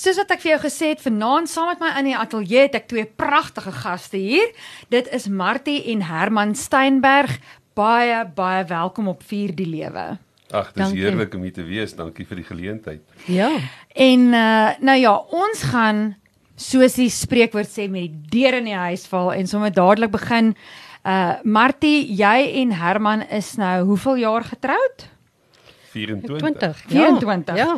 Soos wat ek vir jou gesê het, vanaand saam met my in die ateljee het ek twee pragtige gaste hier. Dit is Martie en Herman Steinberg. Baie baie welkom op Vier die Lewe. Ag, dis heerlik om hier te wees. Dankie vir die geleentheid. Ja. En uh nou ja, ons gaan soos die spreekwoord sê met die deur in die huis val en sommer dadelik begin. Uh Martie, jy en Herman is nou hoeveel jaar getroud? 24. 20. 24. Ja.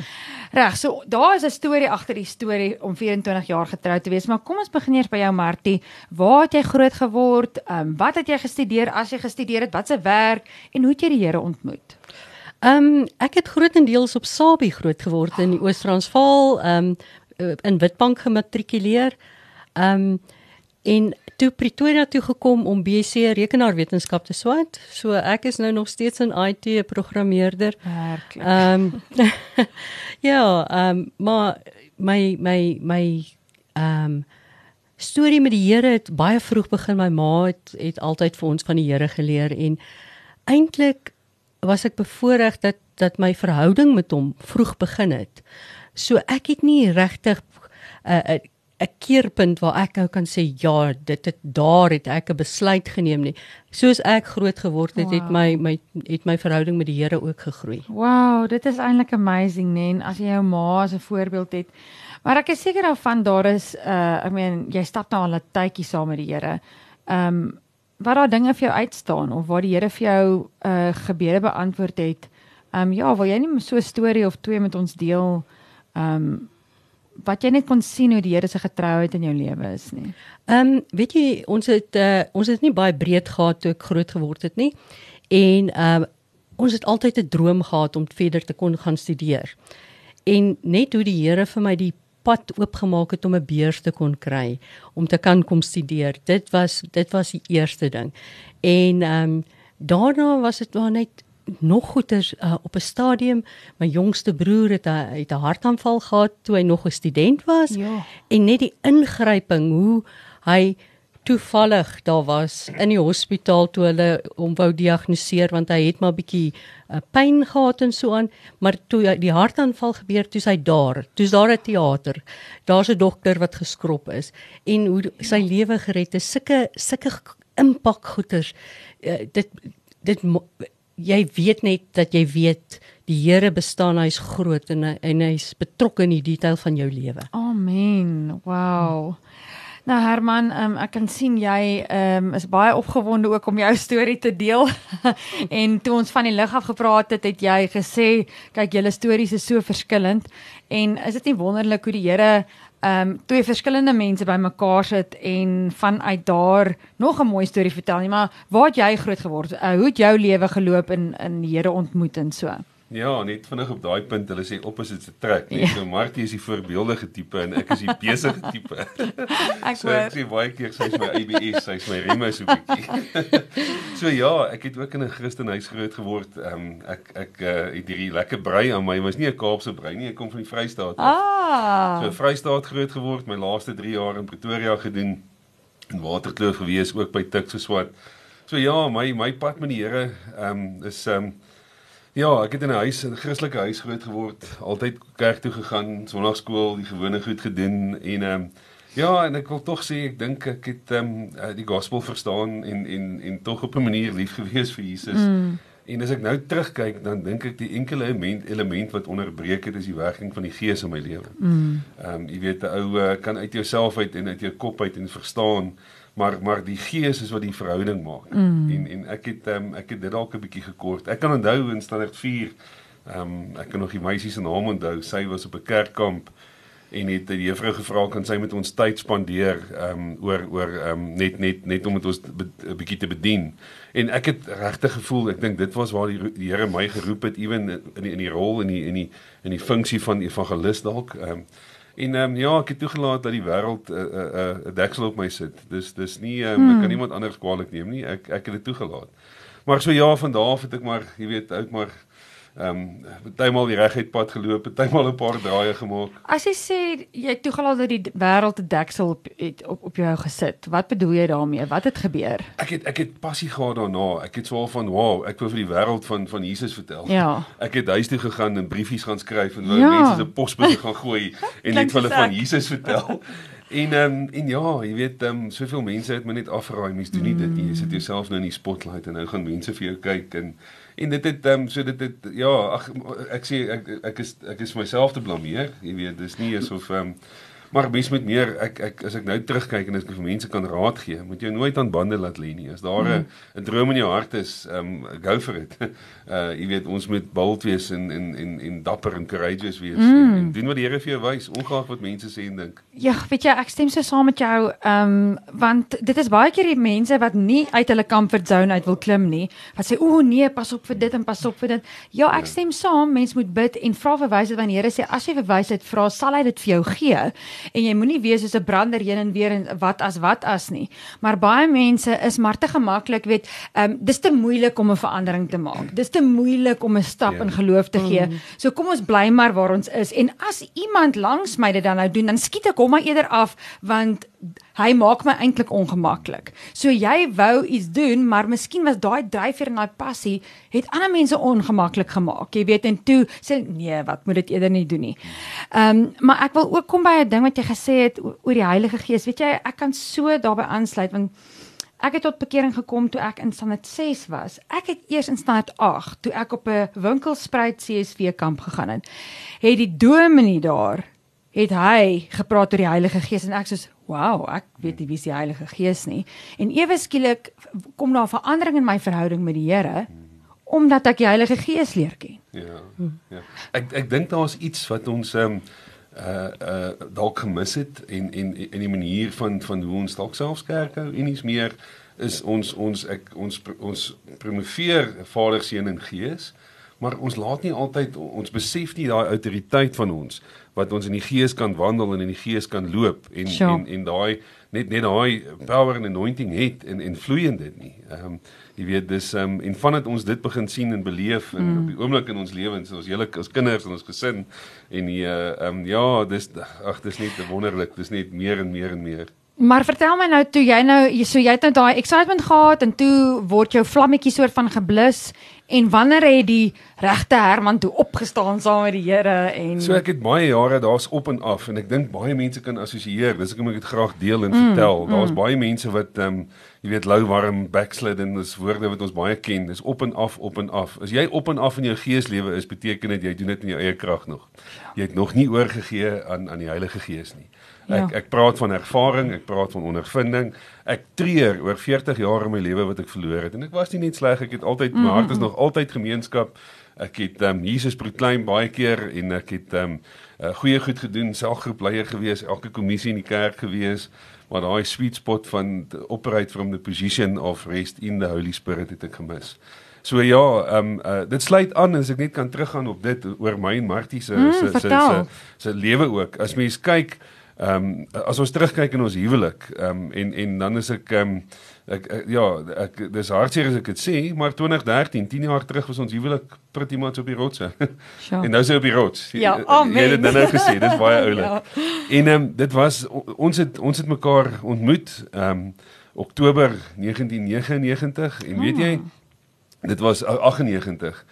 Reg, so daar is 'n storie agter die storie om 24 jaar getroud te wees, maar kom ons begin eers by jou Martie. Waar het jy groot geword? Ehm um, wat het jy gestudeer as jy gestudeer het? Wat se werk en hoe het jy die Here ontmoet? Ehm um, ek het grootendeels op Sabie groot geword in die Oos-Transvaal, ehm um, in Witbank gematrikuleer. Ehm um, en toe Pretoria toe gekom om BSc rekenaarwetenskap te swat. So ek is nou nog steeds 'n IT programmeerder. Werklik. Ehm um, ja, ehm um, maar my my my ehm um, storie met die Here het baie vroeg begin. My ma het het altyd vir ons van die Here geleer en eintlik was ek bevoorreg dat dat my verhouding met hom vroeg begin het. So ek het nie regtig 'n uh, 'n keerpunt waar ek nou kan sê ja, dit het daar het ek 'n besluit geneem nie. Soos ek groot geword het, wow. het my my het my verhouding met die Here ook gegroei. Wow, dit is eintlik amazing, né? Nee? As jy jou ma as 'n voorbeeld het. Maar ek is seker daarvan daar is uh ek meen jy stap nou al 'n tydjie saam met die Here. Ehm um, wat daar dinge vir jou uitstaan of waar die Here vir jou uh gebede beantwoord het. Ehm um, ja, wil jy nie so 'n storie of twee met ons deel? Ehm um, wat jy net kon sien hoe die Here se getrouheid in jou lewe is nie. Ehm um, weet jy ons het uh, ons het nie baie breed gehad toe ek groot geword het nie. En ehm uh, ons het altyd 'n droom gehad om verder te kon gaan studeer. En net hoe die Here vir my die pad oopgemaak het om 'n beurs te kon kry om te kan kom studeer. Dit was dit was die eerste ding. En ehm um, daarna was dit maar net nog goeters uh, op 'n stadium. My jongste broer het 'n het 'n hartaanval gehad toe hy nog 'n student was. Ja. en net die ingryping hoe hy toevallig daar was in die hospitaal toe hulle hom wou diagnoseer want hy het maar bietjie uh, pyn gehad en so aan. Maar toe die hartaanval gebeur toe hy daar. Toe's daar 'n teater daar's 'n dokter wat geskrop is. En hoe sy lewe gered is sulke sulke impak goeters uh, dit dit jy weet net dat jy weet die Here bestaan, hy's groot en en hy's betrokke in die detail van jou lewe. Amen. Wow. Nou Herman, um, ek kan sien jy um, is baie opgewonde ook om jou storie te deel. en toe ons van die lig af gepraat het, het jy gesê, kyk julle stories is so verskillend en is dit nie wonderlik hoe die Here ehm um, twee verskillende mense bymekaar sit en vanuit daar nog 'n mooi storie vertel nie, maar waar het jy groot geword? Uh, hoe het jou lewe geloop in in die Here ontmoet en so? Ja, net vinnig op daai punt, hulle sê opposites attract. Net ja. so Martie is die voorbeeldige tipe en ek is die besige tipe. ek so, ek sê baie keer sy is my ABS, sy is my Remo so bietjie. so ja, ek het ook in 'n Christenhuis groot geword. Ehm um, ek ek uh, het hierdie lekker brei aan my, was nie 'n Kaapse brei nie, ek kom van die Vrystaat af. Ah. So Vrystaat groot geword, my laaste 3 jaar in Pretoria gedoen in Waterkloof gewees, ook by Tuks geswat. So ja, my my pad met die Here ehm um, is ehm um, Ja, ek het in 'n huis, 'n Christelike huis groot geword. Altyd kerk toe gegaan, sonnaarskool, die gewone goed gedoen en ehm um, ja, en ek wil tog sê ek dink ek het ehm um, die gospel verstaan en en en tog op 'n manier lief gewees vir Jesus. Mm. En as ek nou terugkyk, dan dink ek die enkele element element wat onderbreek het is die werking van die Gees in my lewe. Mm. Ehm um, jy weet 'n ou uh, kan uit jouself uit en uit jou kop uit en verstaan maar maar die gees is wat die verhouding maak. Mm. En en ek het um, ek het dit dalk 'n bietjie gekort. Ek kan onthou in standaard 4 ehm um, ek kan nog die meisie se naam onthou. Sy was op 'n kerkkamp en het die juffrou gevra kan sy met ons tyd spandeer ehm um, oor oor ehm um, net net net om dit ons 'n bietjie te bedien. En ek het regtig gevoel, ek dink dit was waar die die Here my geroep het ewen in die, in die rol in die in die in die funksie van evangelis dalk. Ehm um, En ehm um, ja, ek het toegelaat dat die wêreld 'n uh, 'n uh, 'n uh, deksel op my sit. Dis dis nie ehm um, hmm. ek kan niemand anders kwaliek neem nie. Ek ek het dit toegelaat. Maar so ja, van daar af het ek maar, jy weet, ook maar Ehm um, partymal die reguit pad geloop, partymal 'n paar draaie gemaak. As jy sê jy toegelaat dat die wêreld 'n deksel op het op op jou gesit, wat bedoel jy daarmee? Wat het gebeur? Ek het ek het passie gehad daarna. Ek het swaar van wow, ek wil vir die wêreld van van Jesus vertel. Ja. Ek het huis toe gegaan en briefies gaan skryf en wou Ja. mense se posbus gaan gooi en net vir hulle van. Jesus vertel. En ehm um, en ja, jy weet ehm um, soveel mense het my net afgeraai, mense doen nie dit nie. Jy sit jouself nou in die spotlight en nou gaan mense vir jou kyk en en dit het ehm um, so dit het ja, ag ek sê ek ek is ek is myself te blameer. Jy weet, dis nie asof ehm um, maar mens moet meer ek ek as ek nou terugkyk en as ek vir mense kan raad gee, moet jy nooit aan bande laat lê nie. As daar 'n 'n droom in jou hart is, um, go for it. Uh jy weet ons moet bold wees en en en en dapper en courageous wees mm. en, en doen wat die Here vir jou wys, ongeag wat mense sê en dink. Ja, weet jy, ek stem so saam met jou, um, want dit is baie keer die mense wat nie uit hulle comfort zone uit wil klim nie, wat sê o nee, pas op vir dit en pas op vir dit. Ja, ek stem saam, mens moet bid en vra vir wysheid want die Here sê as jy vir wysheid vra, sal hy dit vir jou gee. En jy moenie wees soos 'n brander heen en weer en wat as wat as nie. Maar baie mense is maar te gemaklik, weet, ehm um, dis te moeilik om 'n verandering te maak. Dis te moeilik om 'n stap Ja. in geloof te gee. So kom ons bly maar waar ons is en as iemand langs my dit dan nou doen, dan skiet ek hom maar eerder af want hy maak my eintlik ongemaklik. So jy wou iets doen, maar miskien was daai dryfveer en daai passie het ander mense ongemaklik gemaak. Jy weet en toe sê nee, wat moet dit eerder nie doen nie. Ehm um, maar ek wil ook kom by 'n ding wat jy gesê het oor die Heilige Gees. Weet jy, ek kan so daarbey aansluit want Ek het tot bekering gekom toe ek in standaard 6 was. Ek het eers in standaard 8 toe ek op 'n winkelspruit CSV kamp gegaan het. Het die dominee daar het hy gepraat oor die Heilige Gees en ek soos wow, ek weet nie wie is die Heilige Gees nie. En ewe skielik kom daar 'n verandering in my verhouding met die Here omdat ek die Heilige Gees leer ken. Ja. Ja. Ek ek dink daar's iets wat ons ehm um, uh uh dalk gemis het en en en die manier van van hoe ons dalk selfs kerk hou en iets meer is ons ons ek ons ons promoveer Vader seun en gees maar ons laat nie altyd ons besef nie daai autoriteit van ons wat ons in die gees kan wandel en in die gees kan loop en Sure. en en daai net net daai power and anointing het en en vloei in dit nie. Ehm um, jy weet dis ehm um, en vandat ons dit begin sien en beleef en mm. op die oomblik in ons lewens ons hele as kinders en ons gesin en die uh, ehm um, ja, dis ag dis net wonderlik, dis net meer en meer en meer. Maar vertel my nou toe jy nou so jy het nou daai excitement gehad en toe word jou vlammetjie soort van geblus en wanneer het die regte Herman toe opgestaan saam met die Here en So ek het baie jare daar's op en af en ek dink baie mense kan assosieer. Dis ek dit graag deel en mm, vertel. Daar's mm. baie mense wat ehm um, jy weet lou warm backslid en dis woorde wat ons baie ken. Dis op en af, op en af. As jy op en af in jou geeslewe is, beteken dit jy doen dit in jou eie krag nog. Jy het nog nie oorgegee aan aan die Heilige Gees nie. Ek Ja. ek praat van ervaring, ek praat van ondervinding. Ek treur oor 40 jaar in my lewe wat ek verloor het en ek was nie net sleg, ek het altyd my hart is nog altyd gemeenskap. Ek het ehm um, Jesus proclaim baie keer en ek het ehm um, uh, goeie goed gedoen, selfgroepleier gewees, elke kommissie in die kerk gewees, maar daai sweet spot van operate from the position of rest in the Holy Spirit het ek gemis. So ja, ehm um, uh, dit sluit aan as ek net kan teruggaan op dit oor my en Martie se Mm, se se se lewe ook. As mens kyk Ehm um, as ons terugkyk in ons huwelik, ehm um, en en dan is ek ehm um, ek, ek ja, ek dis hartseer as ek dit sê, maar 2013, 10 jaar terug was ons huwelik pretty much op die rotse. Sure. en nou is hy op die rots. Ja, Jy- amen. Jy het dit nou nou gesê, dis baie oulik. Ja. En ehm um, dit was ons het ons het mekaar ontmoet ehm um, Oktober 1999 en weet jy dit was uh, 98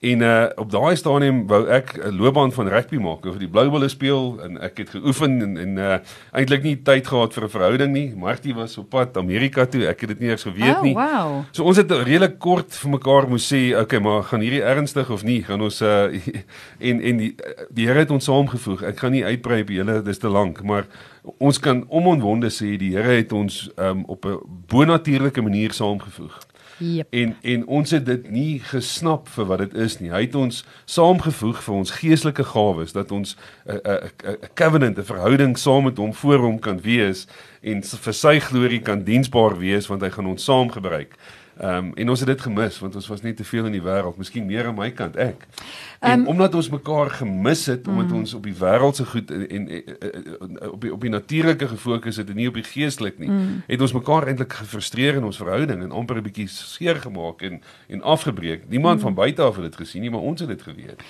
en uh, op daai stadium wou ek 'n loopbaan van rugby maak oor die Blue Bulls speel en ek het geoefen en en uh, eintlik nie tyd gehad vir 'n verhouding nie Martie was op pad Amerika toe ek het dit nie eers geweet oh, nie wow. So ons het redelik kort vir mekaar moes sê, okay, maar gaan hierdie ernstig of nie? Gaan ons uh en en die die Here het ons saamgevoeg. Ek gaan nie uitbrei op julle, dis te lank, maar ons kan onomwonde sê die Here het ons um op 'n bonatuurlike manier saamgevoeg. Jep. En en ons het dit nie gesnap vir wat dit is nie. Hy het ons saamgevoeg vir ons geestelike gawes dat ons 'n 'n 'n covenant, 'n verhouding saam met hom voor hom kan wees en vir sy glorie kan diensbaar wees want hy gaan ons saam gebruik. Ehm um, en ons het dit gemis want ons was net te veel in die wêreld, miskien meer aan my kant ek. En um, omdat ons mekaar gemis het omdat ons op die wêreldse goed en, en, en, en op die op die natuurlike gefokus het en nie op die geestelik nie, mm. het ons mekaar eintlik gefrustreer in ons verhouding en amper 'n bietjie seer gemaak en en afgebreek. Niemand mm. van buite af het dit gesien nie, maar ons het dit geweet.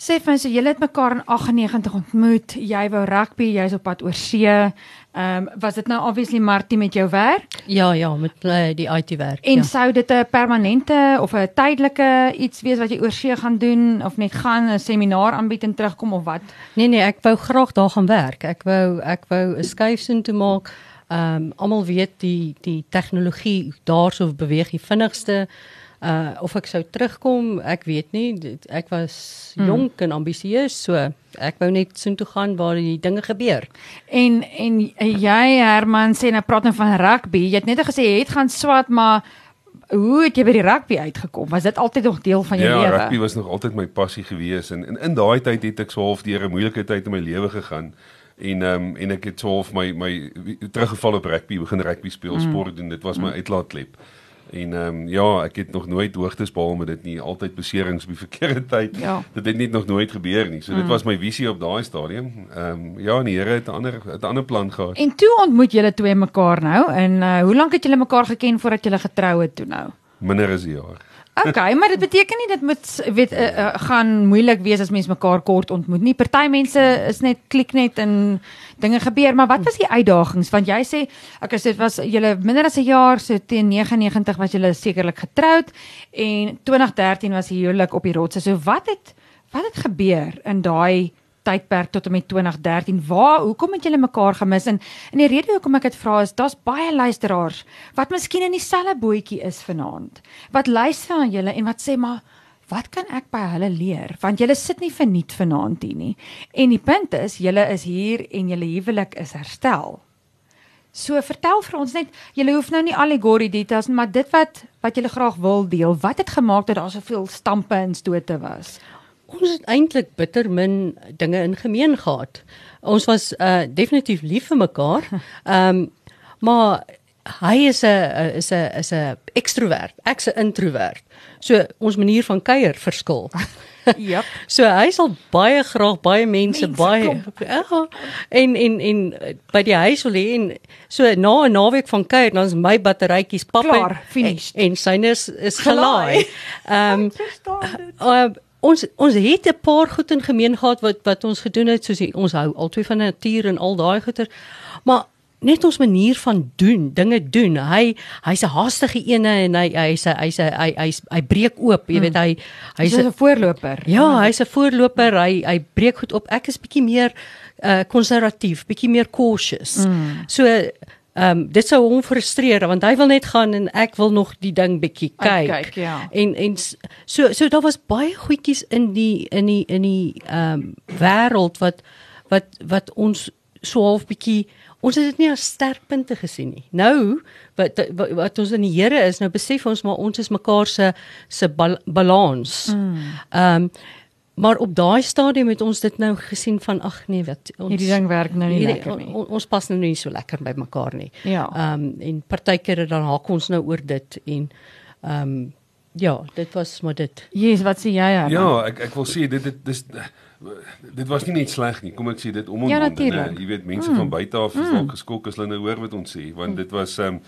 Sê vir my, so julle het mekaar in 98 ontmoet. Jy wou rugby, jy's op pad oor see. Ehm um, was dit nou obviously Martie met jou werk? Ja, ja, met uh, die IT werk. En ja. sou dit 'n permanente of 'n tydelike iets wees wat jy oor see gaan doen of net gaan 'n seminaar aanbied en terugkom of wat? Nee nee, ek wou graag daar gaan werk. Ek wou ek wou 'n skuifsin toe maak. Ehm um, almal weet die die tegnologie daarso beweeg die vinnigste. Uh of ek sou terugkom, ek weet nie. Dit- Ek was Hmm. jonk en ambisieus, so ek wou net soontoe gaan waar die dinge gebeur. En en jy Herman sê nou praat nou van rugby. Jy het net gesê jy het gaan swat, maar hoe het jy by die rugby uitgekom? Was dit altyd nog deel van jou Ja, lewe? rugby was nog altyd my passie gewees en, en in daai tyd het ek so half deur 'n moeilike tyd in my lewe gegaan. En ehm um, en ek het so half my my teruggeval op rugby, begin rugby speel, mm. sport doen. Dit was my uitlaatklep. En ehm um, ja, ek het nog nooit hoogtes behaal met dit nie, altyd beserings op die verkeerde tyd. Ja. Dit het net nog nooit gebeur nie. So dit was my visie op daai stadium. Ehm um, ja, en die Here het 'n ander het 'n ander plan gehad. En toe ontmoet julle twee mekaar nou en uh, hoe lank het julle mekaar geken voordat julle getrou het toe nou? Minder as 'n jaar. Okay, maar dit beteken nie dit moet weet uh, uh, gaan moeilik wees as mens mekaar kort ontmoet nie. Party mense is net klik net en dinge gebeur, maar wat was die uitdagings? Want jy sê okay, so dit was julle minder as 'n jaar, so teen 99 was julle sekerlik getroud en 2013 was die huwelik op die rotse. So wat het wat het gebeur in daai tydperk tot en met 2013. Waar hoekom het julle mekaar gemis en en die rede hoekom ek dit vra is daar's baie luisteraars wat miskien in dieselfde bootjie is vanaand. Wat luister na julle en wat sê maar wat kan ek by hulle leer? Want julle sit nie verniet vanaand hier nie. En die punt is julle is hier en julle huwelik is herstel. So vertel vir ons net, julle hoef nou nie allegory details nie, maar dit wat wat julle graag wil deel. Wat het gemaak dat daar soveel stampe en stote was? Ons het eintlik bitter min dinge in gemeen gehad. Ons was uh definitief lief vir mekaar. Ehm um, maar hy is 'n is 'n is 'n ekstrovert. Ek's 'n introwert. So ons manier van kuier verskil. Jep. So hy sal baie graag baie mense, Mense baie ja, en en en by die huis wil hê en so na 'n naweek van kuier dan is my batterytjies pap Klaar, en, en syne is, is Gelaai. Ehm um, uh, ons ons het 'n paar goed in gemeen gehad wat wat ons gedoen het soos die, ons hou albei van natuur en al daai goeter. Maar net ons manier van doen, dinge doen. Hy hy's 'n haastige ene en hy hy's hy's 'n hy hy's hy breek oop, jy weet hy hy's 'n- 'n voorloper. Ja, hy's 'n voorloper. Hy hy breek goed op. Ek is bietjie meer uh konservatief, bietjie meer cautious. Mm. So ehm um, dit sou hom frustreer want hy wil net gaan en ek wil nog die ding bietjie kyk. Uitkyk, ja. En en so so daar was baie goedjies in die in die in die ehm um, wêreld wat wat wat ons so half bietjie ons het dit nie as sterkpunte gesien nie. Nou wat wat, wat ons in die Here is, nou besef ons maar ons is mekaar se se bal, balans. Ehm um, maar op daai stadium het ons dit nou gesien van ag nee, wat ons Hierdie ding werk nou nie hierdie- lekker nie. on- ons pas nou nie so lekker by mekaar nie. Ja. Ehm um, en partykeer dan haak ons nou oor dit en ehm um, ja, dit was maar dit. Jesus, wat sê jy Herman? Ja, ek ek wil sê dit dit dis dit was nie net sleg nie. Kom ek sê dit om Ja, en natuurlijk. Jy weet mense mm. van buite af is dalk geskok as hulle nou hoor wat ons sê, want dit was ehm um,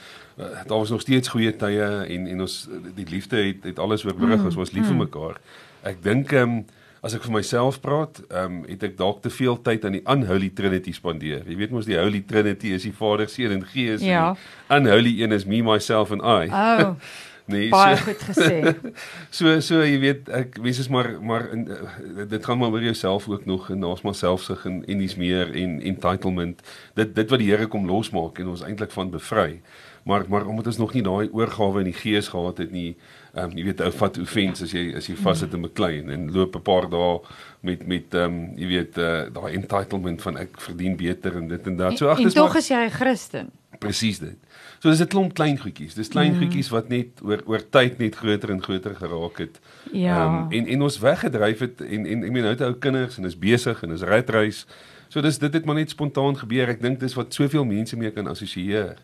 daar was nog steeds goeie tye en en ons die liefde het het alles oorbrug. Mm. Ons was lief vir mekaar. Ek dink ehm um, as ek vir myself praat, ehm um, het ek dalk te veel tyd aan die unholy trinity spandeer. Jy weet mos die holy trinity is die Vader, Seun en Gees. Ja. en unholy een is me myself and I. Oh, nee, baie goed gesê. So so jy weet ek mense is maar maar in, uh, dit gaan maar oor jouself ook nog en daar's maar selfsug en en dis meer en entitlement. Dit dit wat die Here kom losmaak en ons eintlik van bevry. Maar maar omdat ons nog nie daai oorgawe in die gees gehad het nie, ehm um, jy weet ou vat offense as jy as jy vassit in 'n klein en loop 'n paar dae met met ehm um, jy weet uh, daai entitlement van ek verdien beter en dit en dat. So ag en dis tog maar is jy 'n Christen. presies dit. So dis 'n klomp klein goedjies. Dis klein mm. goedjies wat net oor oor tyd net groter en groter geraak het. Ja. Ehm, en en ons weggedryf het en en ek meen nou het ou kinders en is besig en is redreis. So dis dit het maar net spontaan gebeur. Ek dink dis wat soveel mense mee kan assosieer.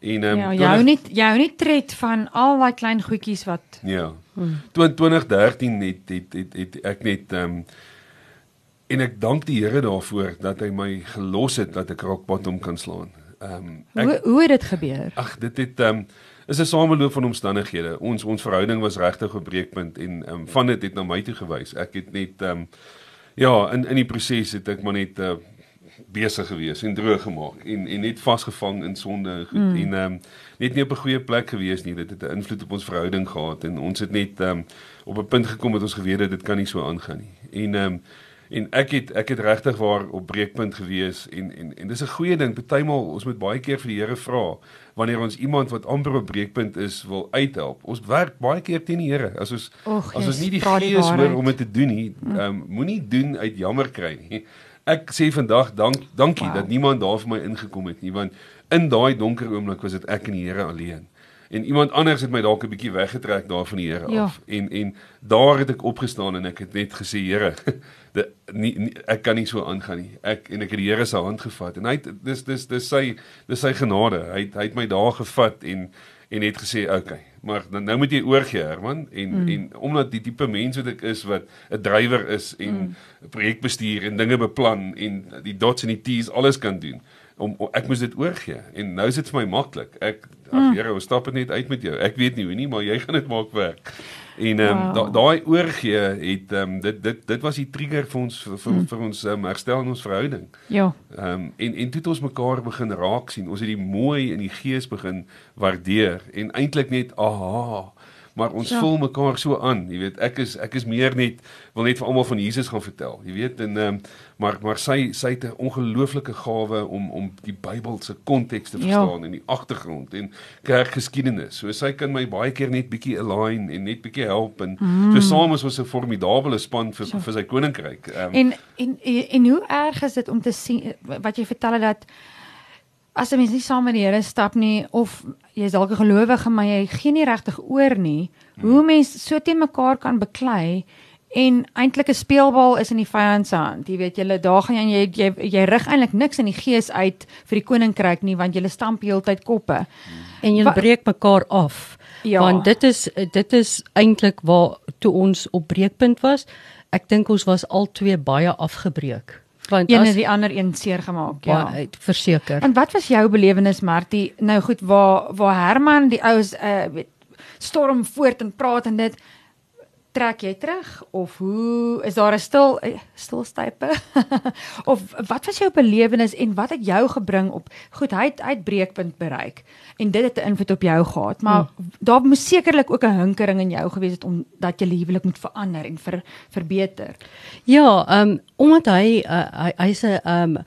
En ehm Ja, jy hou nie jy hou nie tred van al daai klein goedjies wat Ja. Hmm. 2013 het het het, het ek net ehm um, en ek dank die Here daarvoor dat hy my gelos het dat ek rock bottom kan slaan. Ehm um, hoe hoe het dit gebeur? Ag dit het ehm um, is 'n sameloop van omstandighede. Ons ons verhouding was regtig op breekpunt en ehm um, van dit het na my toe gewys. Ek het net ehm um, ja, in in die proses het ek maar net uh, besig gewees en droog gemaak en en net vasgevang in sonde goed mm. en ehm um, net nie op 'n goeie plek gewees nie. Dit het 'n invloed op ons verhouding gehad en ons het net ehm um, op 'n punt gekom dat ons geweet het dit kan nie so aangaan nie. En ehm um, en ek het ek het regtig waar op breekpunt gewees en en en dis 'n goeie ding. Partymal ons moet baie keer vir die Here vra wanneer ons iemand wat amper op breekpunt is wil uithelp. Ons werk baie keer teen die Here. As ons Och, as ons nie die gees hoor om dit te doen nie, ehm um, moenie doen uit jammer kry nie. Ek sê vandag dank dankie Wow. dat niemand daar vir my ingekom het nie want in daai donker oomblik was dit ek en die Here alleen. En iemand anders het my dalk 'n bietjie weggetrek daar van die Here Ja. af. En en daar het ek opgestaan en ek het net gesê Here, nie, nie ek kan nie so aangaan nie. Ek en ek het die Here se hand gevat en hy het dis dis dis sy dis sy genade. Hy het, hy het my daar gevat en en het gesê okay, maar nou, nou moet jy oorgee Herman en mm. en omdat die tipe mens wat ek is wat 'n drywer is en mm. projekbestuur en dinge beplan en die dots en die t's alles kan doen om, om ek moes dit oorgee en nou is dit vir my maklik. Ek ag Here, ons stap dit net uit met jou. Ek weet nie hoe nie, maar jy gaan dit maak werk. En ehm um, Wow. da, daai oorgee het ehm um, dit dit dit was die trigger vir ons vir vir, vir ons um, herstel in ons verhouding. Ja. Ehm um, en en toe het ons mekaar begin raak sien. Ons het die mooi in die gees begin waardeer en eintlik net aha. Maar ons Ja. voel mekaar so aan, jy weet, ek is ek is meer net wil net vir almal van Jesus gaan vertel, jy weet, en ehm um, maar maar sy sy het 'n ongelooflike gawe om om die Bybel se konteks te Ja. verstaan en die agtergrond en kerkgeskiedenis. So sy kan my baie keer net bietjie align en net bietjie help en mm. so saam is ons 'n formidabele span vir Ja. vir sy koninkryk. Ehm um, En en en hoe erg is dit om te sien wat jy vertel het dat as 'n mens nie saam met die Here stap nie of jy's dalk 'n gelowige maar jy gee nie regtig oor nie, hoe mens so teen mekaar kan beklei en eintlik 'n speelbal is in die vyand se hand. Jy weet julle daar gaan jy jy jy rig eintlik niks in die gees uit vir die koninkryk nie want julle stamp heeltyd koppe. en jy breek mekaar af. Ja. Want dit is dit is eintlik waar toe ons op breekpunt was. Ek dink ons was al twee baie afgebreek. Want Een het die ander een seer gemaak. Ja. baie verseker. En wat was jou belewenis Martie? Nou goed, waar waar Herman die oues uh weet storm voort en praat en dit trek jy terug of hoe is daar 'n stil eh, stilstype? of wat was jou belewenis en wat het jou gebring op goed, hy het uitbreekpunt bereik en dit het 'n invloed op jou gehad, maar hmm. daar moes sekerlik ook 'n hinkering in jou gewees het om dat jy huwelik moet verander en ver, verbeter. Ja, ehm um, omdat hy uh, hy hy's 'n ehm 'n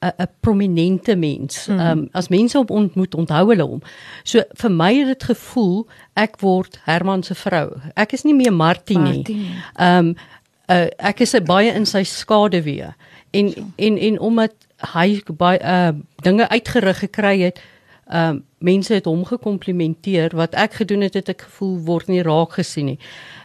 'n prominente mens. Ehm um, as mense op ontmoet, onthou hulle hom. So vir my het dit gevoel ek word Herman se vrou. Ek is nie meer Martie nie. Ehm um, uh, ek is baie in sy skaduwee. En en en omdat hy baie uh, dinge uitgerig gekry het, ehm um, mense het hom gekomplimenteer wat ek gedoen het, het ek gevoel word nie raak gesien nie.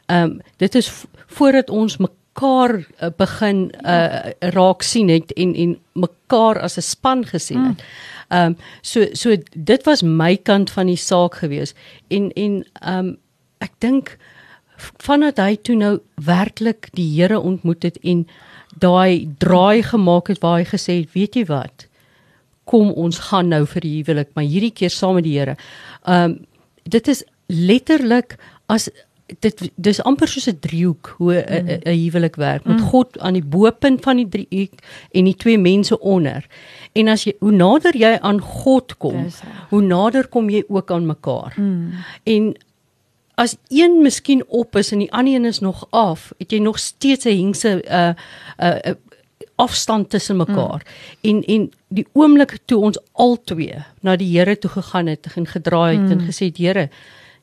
Ehm um, dit is voordat ons mekaar uh, begin uh, raak sien het en en mekaar as 'n span gesien het. Ehm um, so so dit was my kant van die saak gewees en en ehm um, ek dink vandat hy toe nou werklik die Here ontmoet het en daai draai gemaak het waar hy gesê het, weet jy wat? Kom ons gaan nou vir die huwelik, maar hierdie keer saam met die Here. Ehm um, dit is letterlik as dit dis amper soos 'n driehoek hoe 'n mm. huwelik werk met God aan die bopunt van die driehoek en die twee mense onder. En as jy hoe nader jy aan God kom, Dis hoe nader kom jy ook aan mekaar. Mm. En as een miskien op is en die ander een is nog af, het jy nog steeds 'n hengse 'n uh, 'n uh, uh, afstand tussen mekaar. Mm. En en die oomblik toe ons albei na die Here toe gegaan het en gedraai het mm. en gesê het Here,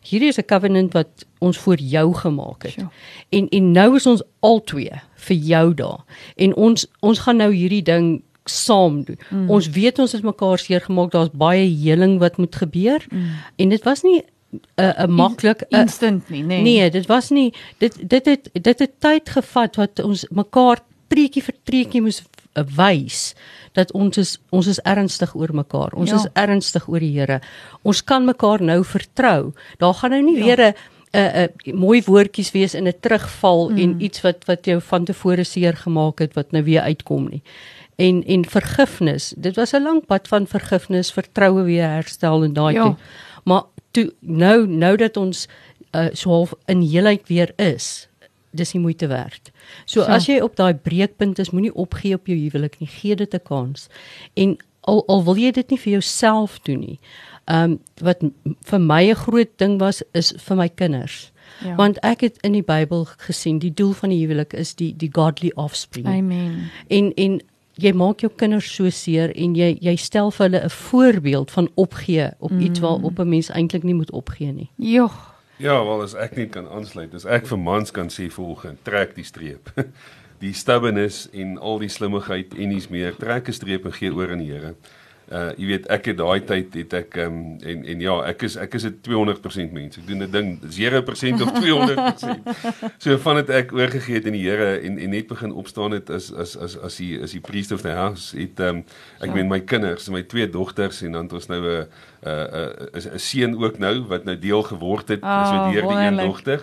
hierdie is 'n covenant wat ons voor jou gemaak het. Sure. En en nou is ons albei vir jou daar. En ons ons gaan nou hierdie ding saam doen. Mm. Ons weet ons het mekaar seer gemaak. Daar's baie heling wat moet gebeur. Mm. En dit was nie 'n uh, 'n maklik 'n instant nie, nê? Nee, dit was nie dit dit het dit het tyd gevat wat ons mekaar treetjie vir treetjie moes uh, wys dat ons is ons is ernstig oor mekaar. Ons Ja. is ernstig oor die Here. Ons kan mekaar nou vertrou. Daar gaan nou nie Ja. weer 'n 'n 'n mooi woordjies wees in 'n terugval mm. en iets wat wat jou van tevore seer gemaak het wat nou weer uitkom nie. En en vergifnis. Dit was 'n lang pad van vergifnis, vertroue weer herstel en daai Ja. ding. Maar toe nou nou dat ons uh, so half in heelheid weer is, dis nie moeite werd. So So. as jy op daai breekpunt is, moenie opgee op jou huwelik nie. Gee dit 'n kans. En al al wil jy dit nie vir jouself doen nie. Ehm um, wat vir my 'n groot ding was is vir my kinders. Ja. Want ek het in die Bybel gesien die doel van die huwelik is die die godly offspring. Amen. En en jy maak jou kinders so seer en jy jy stel vir hulle 'n voorbeeld van opgee op mm. iets waarop 'n mens eintlik nie moet opgee nie. Jogg. Ja, wel as ek net kan aansluit, as ek vir mans kan sê volgens trek die streep. die stubbornness en al die slimmigheid en iets meer, trek 'n streep en gee oor aan die Here. Uh jy weet ek het daai tyd het ek um, en en ja, ek is ek is 'n 200% mens. Ek doen 'n ding 0% of 200%. so van dit ek oorgegee het aan die Here en en net begin opstaan het as as as as die as die priest of the house het um, ek Ja. meen my kinders, my twee dogters en dan het ons nou 'n 'n 'n seun ook nou wat nou deel geword het Ah, so deur die een dogter.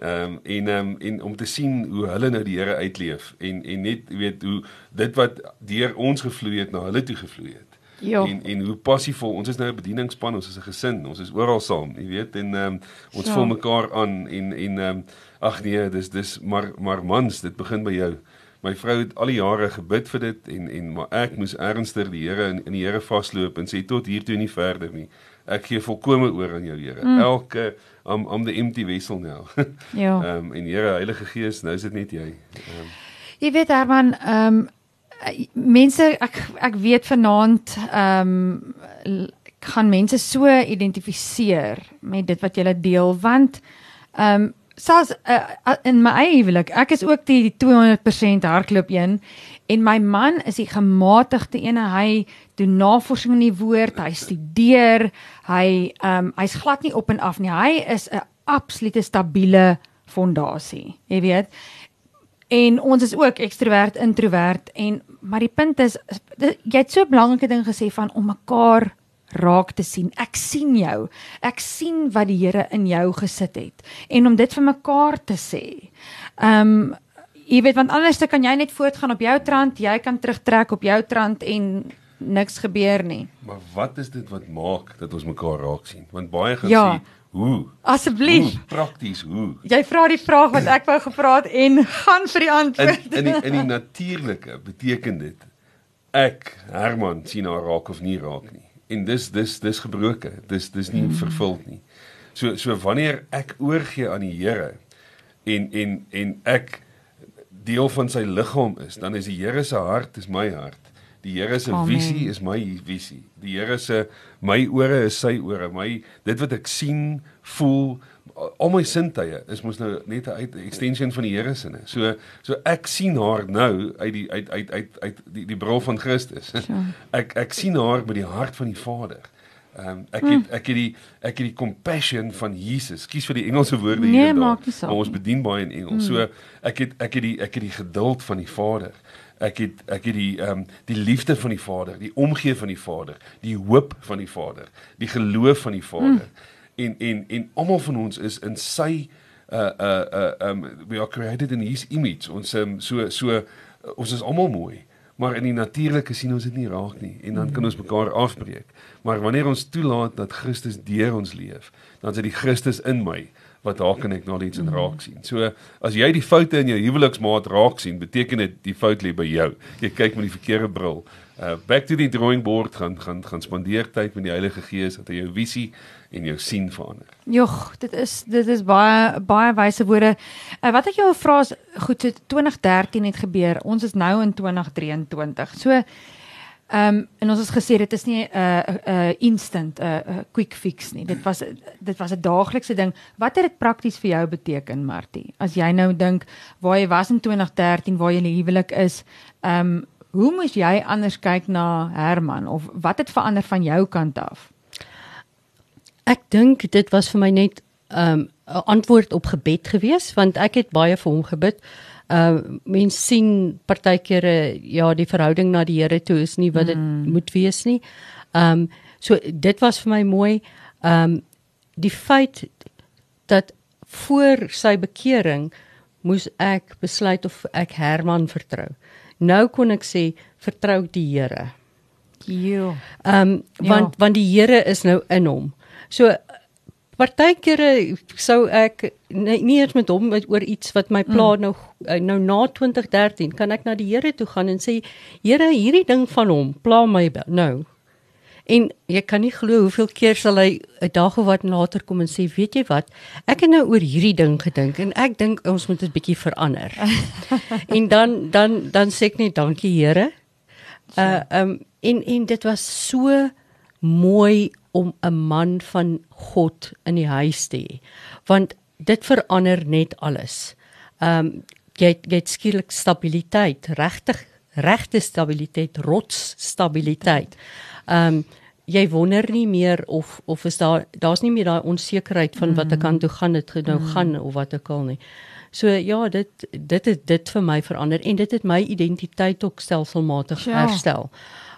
Ehm um, en ehm um, en om te sien hoe hulle nou die Here uitleef en en net weet hoe dit wat deur ons gevloei het na hulle toe gevloei het. Ja. En en hoe passievol ons is nou 'n bedieningsspan, ons is 'n gesin, ons is oral saam, jy weet en ehm um, ons Ja. vul mekaar aan en en ehm um, ag nee, dis dis maar maar mans, dit begin by jou. My vrou het al die jare gebid vir dit en en maar ek moes ernstig die Here in, in die Here vasloop en sê tot hier toe nie verder nie. Ek gee volkome oor aan jou Here. Mm. Elke am am the empty vessel nou. Ja. Ehm um, en Here Heilige Gees, nou is dit net jy. Ehm um, Jy weet Herman, ehm um, mense ek ek weet vanaand ehm um, gaan mense so identifiseer met dit wat jy deel want ehm um, selfs uh, in my eie huwelik, ek is ook die 200% hardloop een en my man is die gematigde een. Hy doen navorsing in die woord, hy studeer, hy ehm um, hy's glad nie op en af nie. Hy is 'n absolute stabiele fondasie. Jy weet, En ons is ook ekstrovert, introvert en maar die punt is jy het so 'n belangrike ding gesê van om mekaar raak te sien. Ek sien jou. Ek sien wat die Here in jou gesit het en om dit vir mekaar te sê. Ehm um, jy weet want anders dan kan jy net voortgaan op jou trant, jy kan terugtrek op jou trant en niks gebeur nie. maar wat is dit wat maak dat ons mekaar raak sien? Want baie gaan Ja. sê hoe? Asseblief. Prakties hoe? Jy vra die vraag wat ek wou gevra het en gaan vir die In antwoord. in die in die natuurlike beteken dit ek Herman sien haar raak of nie raak nie. En dis dis dis gebroke. Dis dis nie vervuld nie. So so wanneer ek oorgee aan die Here en en en ek deel van sy liggaam is, dan is die Here se hart is my hart. Die Here se visie is my visie. Die Here se my ore is sy ore. My dit wat ek sien, voel, al my sintuie is mos nou net 'n extension van die Here se. So so ek sien haar nou uit die uit uit uit uit die die bril van Christus. Ek ek sien haar met die hart van die Vader. Ehm um, ek het ek het die ek het die compassion van Jesus. Kies vir die Engelse woorde Nee, hier en daar. Maar ons bedien baie in Engels. So ek het ek het die ek het die geduld van die Vader. Ek het ek het die ehm um, die liefde van die Vader, die omgee van die Vader, die hoop van die Vader, die geloof van die Vader. En en en almal van ons is in sy uh uh uh um we are created in his image. Ons um, so so uh, ons is almal mooi. Maar in die natuurlike sien ons dit nie raak nie en dan kan ons mekaar afbreek. Maar wanneer ons toelaat dat Christus deur ons leef, dan is dit die Christus in my wat daar kan ek knowledge en raak sien. So as jy die foute in jou huweliksmaat raak sien, beteken dit die fout lê by jou. Jy kyk met die verkeerde bril. Uh back to the drawing board gaan gaan gaan spandeer tyd met die Heilige Gees dat hy jou visie en jou sien verander. Jogg, dit is dit is baie baie wyse woorde. Uh, wat ek jou vra is goed, so 2013 het gebeur. Ons is nou in 2023. So ehm um, en ons het gesê dit is nie 'n uh, 'n uh, instant 'n uh, uh, quick fix nie. Dit was dit was 'n daaglikse ding. Wat het dit prakties vir jou beteken, Martie? As jy nou dink waar jy was in 2013, waar jy huwelik is, ehm um, hoe moes jy anders kyk na Herman of wat het verander van jou kant af? Ek dink dit was vir my net 'n um, antwoord op gebed gewees want ek het baie vir hom gebid. Uh mens sien partykeer ja die verhouding na die Here toe is nie wat dit mm. moet wees nie. Um so dit was vir my mooi. Um die feit dat voor sy bekering moes ek besluit of ek Herman vertrou. Nou kon ek sê vertrou die Here. Jo. Ehm um, want ja. want die Here is nou in hom. So partykeer sou ek nie, nie eers met hom oor iets wat my pla mm. nou nou na 2013 kan ek na die Here toe gaan en sê Here hierdie ding van hom pla my nou. En jy kan nie glo hoeveel keer sal hy 'n dag of wat later kom en sê, "Weet jy wat? Ek het nou oor hierdie ding gedink en ek dink ons moet dit bietjie verander." en dan dan dan sê ek net dankie Here. Uh um en en dit was so mooi om 'n man van God in die huis te hê. Want dit verander net alles. Um jy jy skielik stabiliteit, regtig regte stabiliteit, rots stabiliteit. Ehm um, jy wonder nie meer of of is daar daar's nie meer daai onsekerheid van wat ek kan toe gaan dit nou mm. gaan of wat ek al nie. So ja, dit dit het dit vir my verander en dit het my identiteit ook stelselmatig ja. herstel.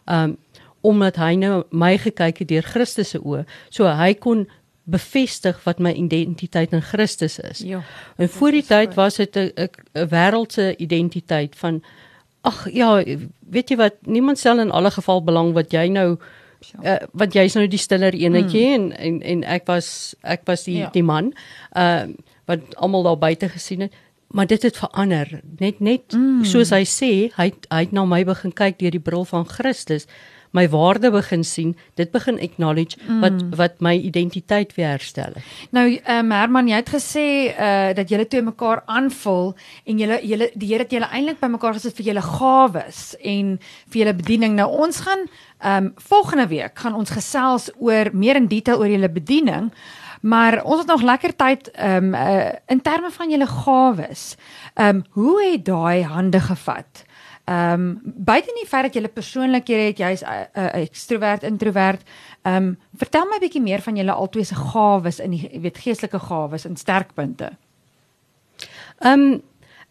Ehm um, omdat hy nou my gekyk het deur Christus se oë. So hy kon bevestig wat my identiteit in Christus is. Ja. En voor die tyd was dit 'n wêreldse identiteit van Ag ja, weet jy wat, niemand stel in alle geval belang wat jy nou uh, wat jy's nou die stiller enetjie hmm. en, en en ek was ek was die ja. die man uh wat almal daar buite gesien het maar dit het verander net net mm. soos hy sê hy hy het na my begin kyk deur die bril van Christus my waarde begin sien, dit begin acknowledge mm. wat wat my identiteit weer herstel. Nou ehm um, Herman, jy het gesê uh dat julle twee mekaar aanvul en julle julle die Here het julle eintlik by mekaar gesit vir julle gawes en vir julle bediening. Nou ons gaan ehm um, volgende week gaan ons gesels oor meer in detail oor julle bediening. Maar ons het nog lekker tyd ehm um, uh, in terme van julle gawes. Ehm um, hoe het daai hande gevat? Ehm um, buite die feit dat jy 'n persoonlikhede het, jy's 'n uh, uh, ekstrovert, introvert. Ehm um, vertel my 'n bietjie meer van julle albei se gawes in die weet geestelike gawes en sterkpunte. Ehm um,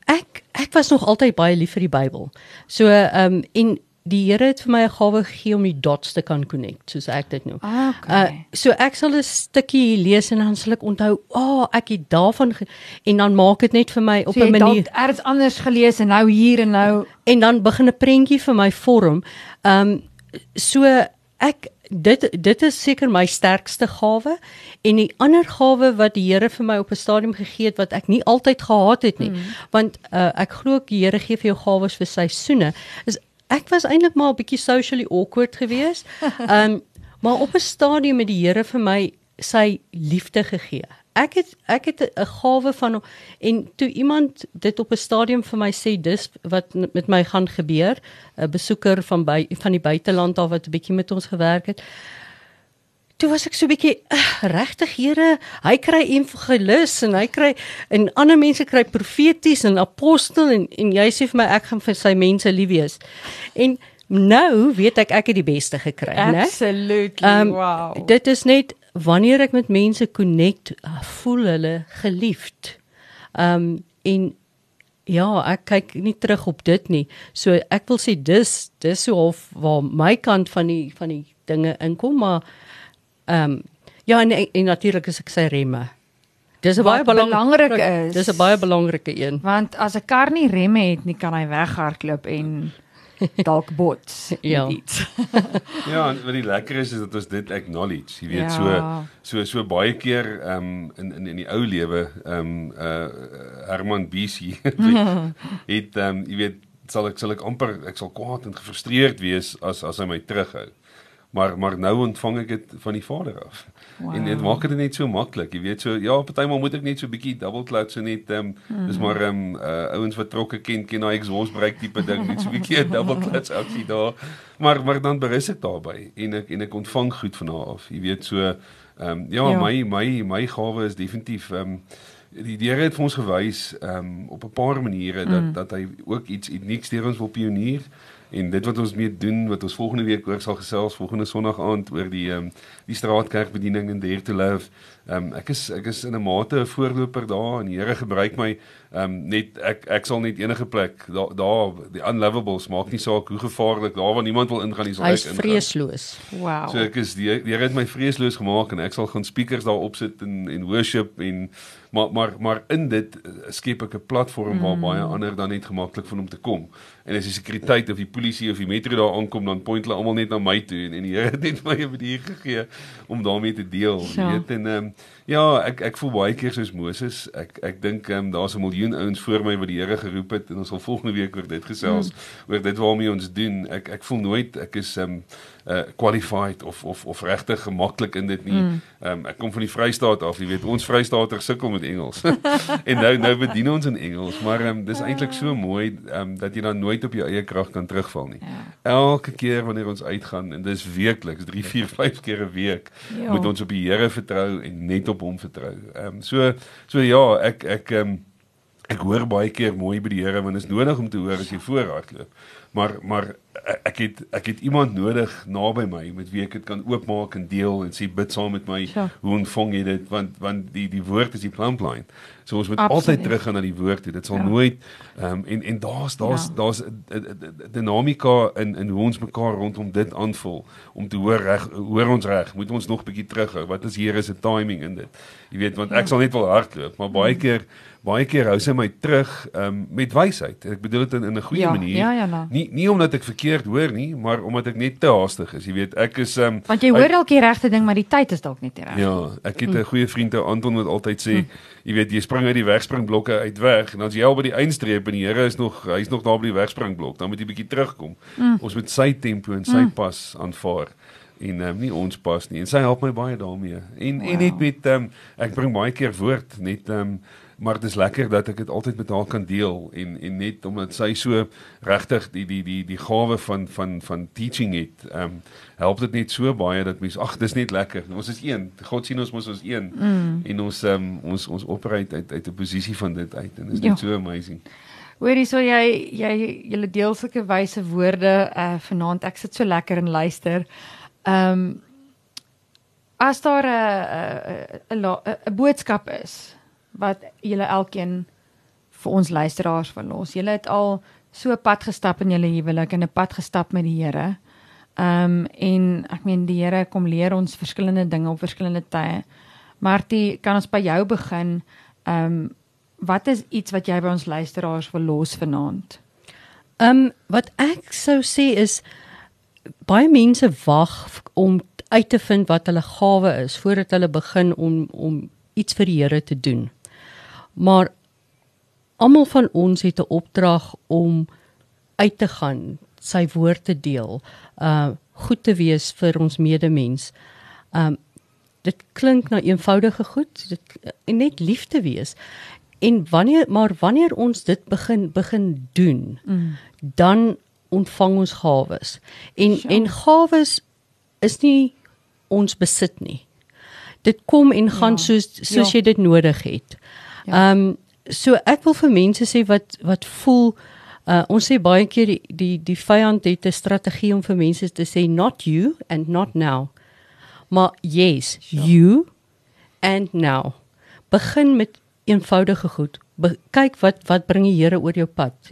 ek ek was nog altyd baie lief vir die Bybel. So ehm um, en die Here het vir my 'n gawe gegee om die dots te kan connect, soos ek dit noem. Ah, okay. Uh, so ek sal 'n stukkie lees en dan sal ek onthou, "Ag, oh, ek het daarvan en dan maak dit net vir my op 'n so manier. Ek het anders gelees en nou hier en nou en dan begin 'n prentjie vir my vorm. Ehm um, so ek dit dit is seker my sterkste gawe en die ander gawe wat die Here vir my op 'n stadium gegee het wat ek nie altyd gehad het nie. Mm. Want uh, ek glo die Here gee vir jou gawes vir seisoene. Is ek was eintlik maar 'n bietjie socially awkward geweest. Ehm um, maar op 'n stadium het die Here vir my sy liefde gegee. Ek het ek het 'n gawe van en toe iemand dit op 'n stadium vir my sê dis wat met my gaan gebeur, 'n besoeker van by van die buiteland af wat 'n bietjie met ons gewerk het toe was ek so 'n bietjie uh, regtig Here, hy kry evangelis en hy kry en ander mense kry profeties en apostel en en jy sê vir my ek gaan vir sy mense lief wees. En nou weet ek ek het die beste gekry, né? Absolutely. Um, wow. Dit is net wanneer ek met mense connect, voel hulle geliefd. Um en Ja, ek kyk nie terug op dit nie. So ek wil sê dis dis so half waar my kant van die van die dinge inkom, maar Ehm um, ja en, en natuurlik is ek sy remme. Dis 'n baie belangrike is. Dis 'n baie belangrike een. Want as 'n kar nie remme het nie, kan hy weghardloop en dalk bots ja. iets. ja, en wat die lekker is is dat ons dit acknowledge. Jy weet ja. so so so baie keer ehm um, in in in die ou lewe ehm um, uh Herman BC het ehm um, jy weet sal ek sal ek amper ek sal kwaad en gefrustreerd wees as as hy my terughou maar maar nou ontvang ek dit van die Vader af. Wow. En dit maak dit net so maklik. Jy weet so ja, partymal moet ek net so 'n bietjie double clutch so net ehm um, mm. dis maar ehm um, uh, ouens wat trokke ken ken daai exhaust brake tipe ding net so 'n bietjie double clutch aksie daar. Maar maar dan berus ek daarby en ek en ek ontvang goed van haar af. Jy weet so ehm um, ja, ja, my my my gawe is definitief ehm um, die Here het vir ons gewys ehm um, op 'n paar maniere dat mm. dat hy ook iets unieks deur ons wil pionier en dit wat ons mee doen wat ons volgende week oor sal gesels volgende Sondag aand oor die ehm um, die straatkerkbediening in Dare to Love. Ehm um, ek is ek is in 'n mate 'n voorloper daar en die Here gebruik my ehm um, net ek ek sal net enige plek daar daar die unlovables maak nie saak hoe gevaarlik daar waar niemand wil ingaan nie sal Hy ek is ingaan. vreesloos. Wow. So ek is die die Here het my vreesloos gemaak en ek sal gaan speakers daar opsit en en worship en maar maar maar in dit eh, skep ek 'n platform waar baie ander dan net gemaklik van om te kom. En as die sekuriteit of die polisie of die metro daar aankom dan point hulle almal net na my toe en, en die Here het net my 'n manier gegee om daarmee te deel, jy Ja. weet en ehm um, ja, ek ek voel baie keer soos Moses. Ek ek dink ehm um, daar's 'n miljoen ouens voor my wat die Here geroep het en ons sal volgende week oor dit gesels mm. oor dit waarmee ons doen. Ek ek voel nooit ek is ehm um, uh qualified of of of regtig gemaklik in dit nie. Ehm mm. um, ek kom van die Vrystaat af, jy weet, ons Vrystaaters sukkel met Engels. en nou nou bedien ons in Engels, maar ehm um, dis eintlik so mooi ehm um, dat jy dan nooit op jou eie krag kan terugval nie. Ja. Elke keer wanneer ons uitgaan en dis weekliks, 3, 4, 5 keer 'n week, Ja. moet ons op die Here vertrou en net op hom vertrou. Ehm um, so so ja, ek ek ehm um, ek hoor baie keer mooi by die Here want dit is nodig om te hoor as jy voorhardloop. Maar maar e- ek het ek het iemand nodig naby my met wie ek dit kan oopmaak en deel en sê bid saam met my. Ja. Hoe ontvang jy dit want want die die woord is die plumpline. So ons moet Absoluut. altyd teruggaan na die woord toe. Dit sal Ja. nooit ehm um, en en daar's daar's Ja. daar's 'n- dinamika in in hoe ons mekaar rondom dit aanvul om te hoor reg hoor ons reg moet ons nog bietjie terughou wat is hier is 'n timing in dit jy weet want ek sal net wel hardloop maar baie keer baie keer hou sy my terug um, met wysheid ek bedoel dit in, in 'n goeie ja, manier Ja, ja, nou. nie nie omdat ek verkeerd hoor nie maar omdat ek net te haastig is jy weet ek is um, Want jy hoor dalk die regte ding, maar die tyd is dalk net nie reg. Ja, ek het 'n goeie vriend, Anton wat altyd sê, jy weet, jy spring uit die wegspringblokke uit weg en dan as jy al by die eindstreep en die Here is nog hy's nog daar by die wegspringblok, dan moet jy bietjie terugkom. Ons moet sy tempo en sy pas aanvaar en um, nie ons pas nie. En sy help my baie daarmee. En wow. en net met um, ek bring baie keer woord net um, maar dit is lekker dat ek dit altyd met haar kan deel en en net omdat sy so regtig die die die die gawe van van van teaching het, ehm um, help dit net so baie dat mense ag dis net lekker. Ons is een. God sien ons mos ons een mm. en ons ehm um, ons ons operate uit uit 'n posisie van dit uit en dit is net Ja. so amazing. Hoorie so jy jy julle deel sulke wyse woorde uh vanaand. Ek sit so lekker en luister. Ehm um, as daar 'n 'n 'n 'n boodskap is wat julle elkeen vir ons luisteraars wil los. Julle het al so pad gestap in julle huwelik en 'n pad gestap met die Here. Ehm um, en ek meen die Here kom leer ons verskillende dinge op verskillende tye. Martie, kan ons by jou begin? Ehm um, wat is iets wat jy by ons luisteraars wil los vanaand? Ehm um, wat ek sou sê is baie mense wag om uit te vind wat hulle gawe is voordat hulle begin om om iets vir die Here te doen. Maar almal van ons het 'n opdrag om uit te gaan, sy woord te deel, uh goed te wees vir ons medemens. Um dit klink na eenvoudige goed, dit net lief te wees. En wanneer maar wanneer ons dit begin begin doen, mm. dan ontvang ons gawes. En Sure. en gawes is nie ons besit nie. Dit kom en gaan Ja. soos soos Ja. jy dit nodig het. Ja. Ehm um, so ek wil vir mense sê wat wat voel uh, ons sê baie keer die die, die vyand het 'n strategie om vir mense te sê not you and not now. Maar yes, Sure. you and now. Begin met eenvoudige goed. Be kyk wat wat bring die Here oor jou pad.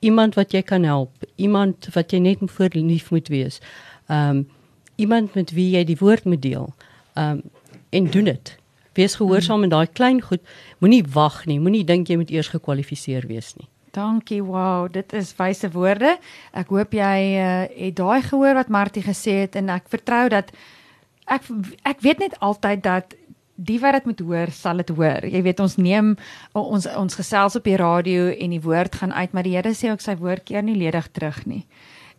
Iemand wat jy kan help, iemand wat jy net voor lief moet wees. Ehm um, iemand met wie jy die woord moet deel. Ehm um, en doen dit. Wees gehoorsaam in daai klein goed. Moenie wag nie. Moenie dink jy moet eers gekwalifiseer wees nie. Dankie. Wow, dit is wyse woorde. Ek hoop jy uh, het daai gehoor wat Martie gesê het en ek vertrou dat ek ek weet net altyd dat die wat dit moet hoor, sal dit hoor. Jy weet ons neem ons ons gesels op die radio en die woord gaan uit, maar die Here sê ook sy woord keer nie ledig terug nie.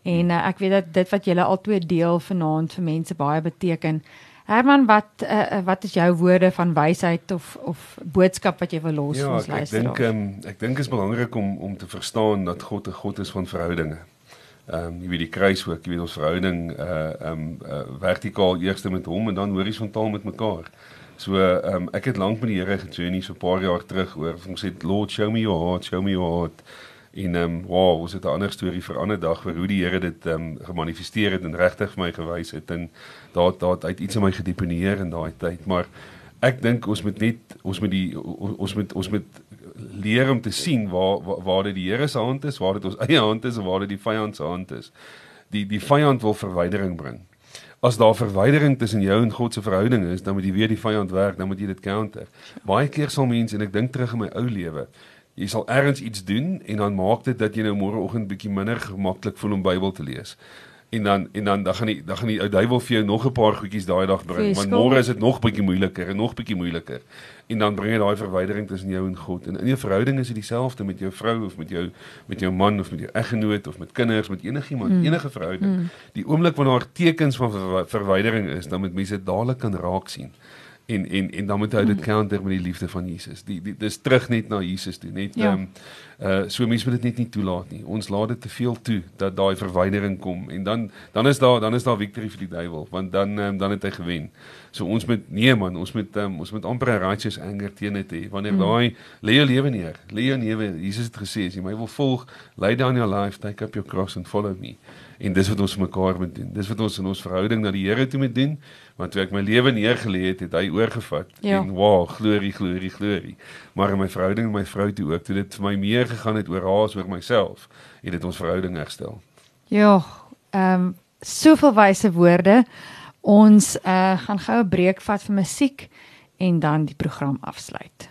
En uh, ek weet dat dit wat julle albei deel vanaand vir mense baie beteken. Herman, wat uh, wat is jou woorde van wysheid of of boodskap wat jy wil los vir Ja, ons ek, ek dink luisteraars? um, ek dink is belangrik om om te verstaan dat God 'n God is van verhoudinge. Ehm um, jy weet die kruis ook, jy weet ons verhouding uh ehm um, uh, vertikaal eers met hom en dan horisontaal met mekaar. So ehm um, ek het lank met die Here gejourney so 'n paar jaar terug oor ons het Lord show me your heart, show me your heart. En ehm um, wow, ons het 'n ander storie vir 'n ander dag vir hoe die Here dit ehm um, gemanifesteer het en regtig vir my gewys het en daar daar uit iets in my gedeponeer in daai tyd, maar ek dink ons moet net ons moet die ons moet ons moet leer om te sien waar waar, waar dit die Here se hand is, waar dit ons eie hand is en waar dit die vyand se hand is. Die die vyand wil verwydering bring. As daar verwydering tussen jou en God se verhouding is, dan moet jy weer die vyand werk, dan moet jy dit counter. Baie keer sal mense en ek dink terug in my ou lewe, jy sal ergens iets doen en dan maak dit dat jy nou môreoggend bietjie minder gemaklik voel om Bybel te lees. En dan en dan dan gaan die dan gaan die ou duiwel vir jou nog 'n paar goedjies daai dag bring, want môre is dit nog bietjie moeiliker en nog bietjie moeiliker. En dan bring jy daai verwydering tussen jou en God. En in 'n verhouding is dit dieselfde met jou vrou of met jou met jou man of met jou eggenoot of met kinders, met enigiemand, mm. enige verhouding. Mm. Die oomblik wanneer daar tekens van verwydering is, dan moet mense dit dadelik kan raak sien en en en dan moet hy dit hmm. counter met die liefde van Jesus. Die, die dis terug net na Jesus toe, net ja. ehm ja. um, uh so mense moet dit net nie toelaat nie. Ons laat dit te veel toe dat daai verwydering kom en dan dan is daar dan is daar victory vir die duiwel want dan um, dan het hy gewen. So ons moet nee man, ons moet um, ons moet amper righteous anger teen dit hê. Wanneer mm. daai lê jou lewe neer. Lê jou lewe. Jesus het gesê as jy my wil volg, lay down your life, take up your cross and follow me. En dis wat ons mekaar moet doen. Dis wat ons in ons verhouding na die Here toe moet doen want toe ek my lewe neergelê het, het hy oorgevat ja. en wow, glorie, glorie, glorie. Maar in my verhouding met my vrou toe ook, toe dit vir my meer gegaan het oor haar as oor myself, het dit ons verhouding herstel. Ja, ehm um, soveel wyse woorde. Ons uh, gaan gou 'n breek vat vir musiek en dan die program afsluit.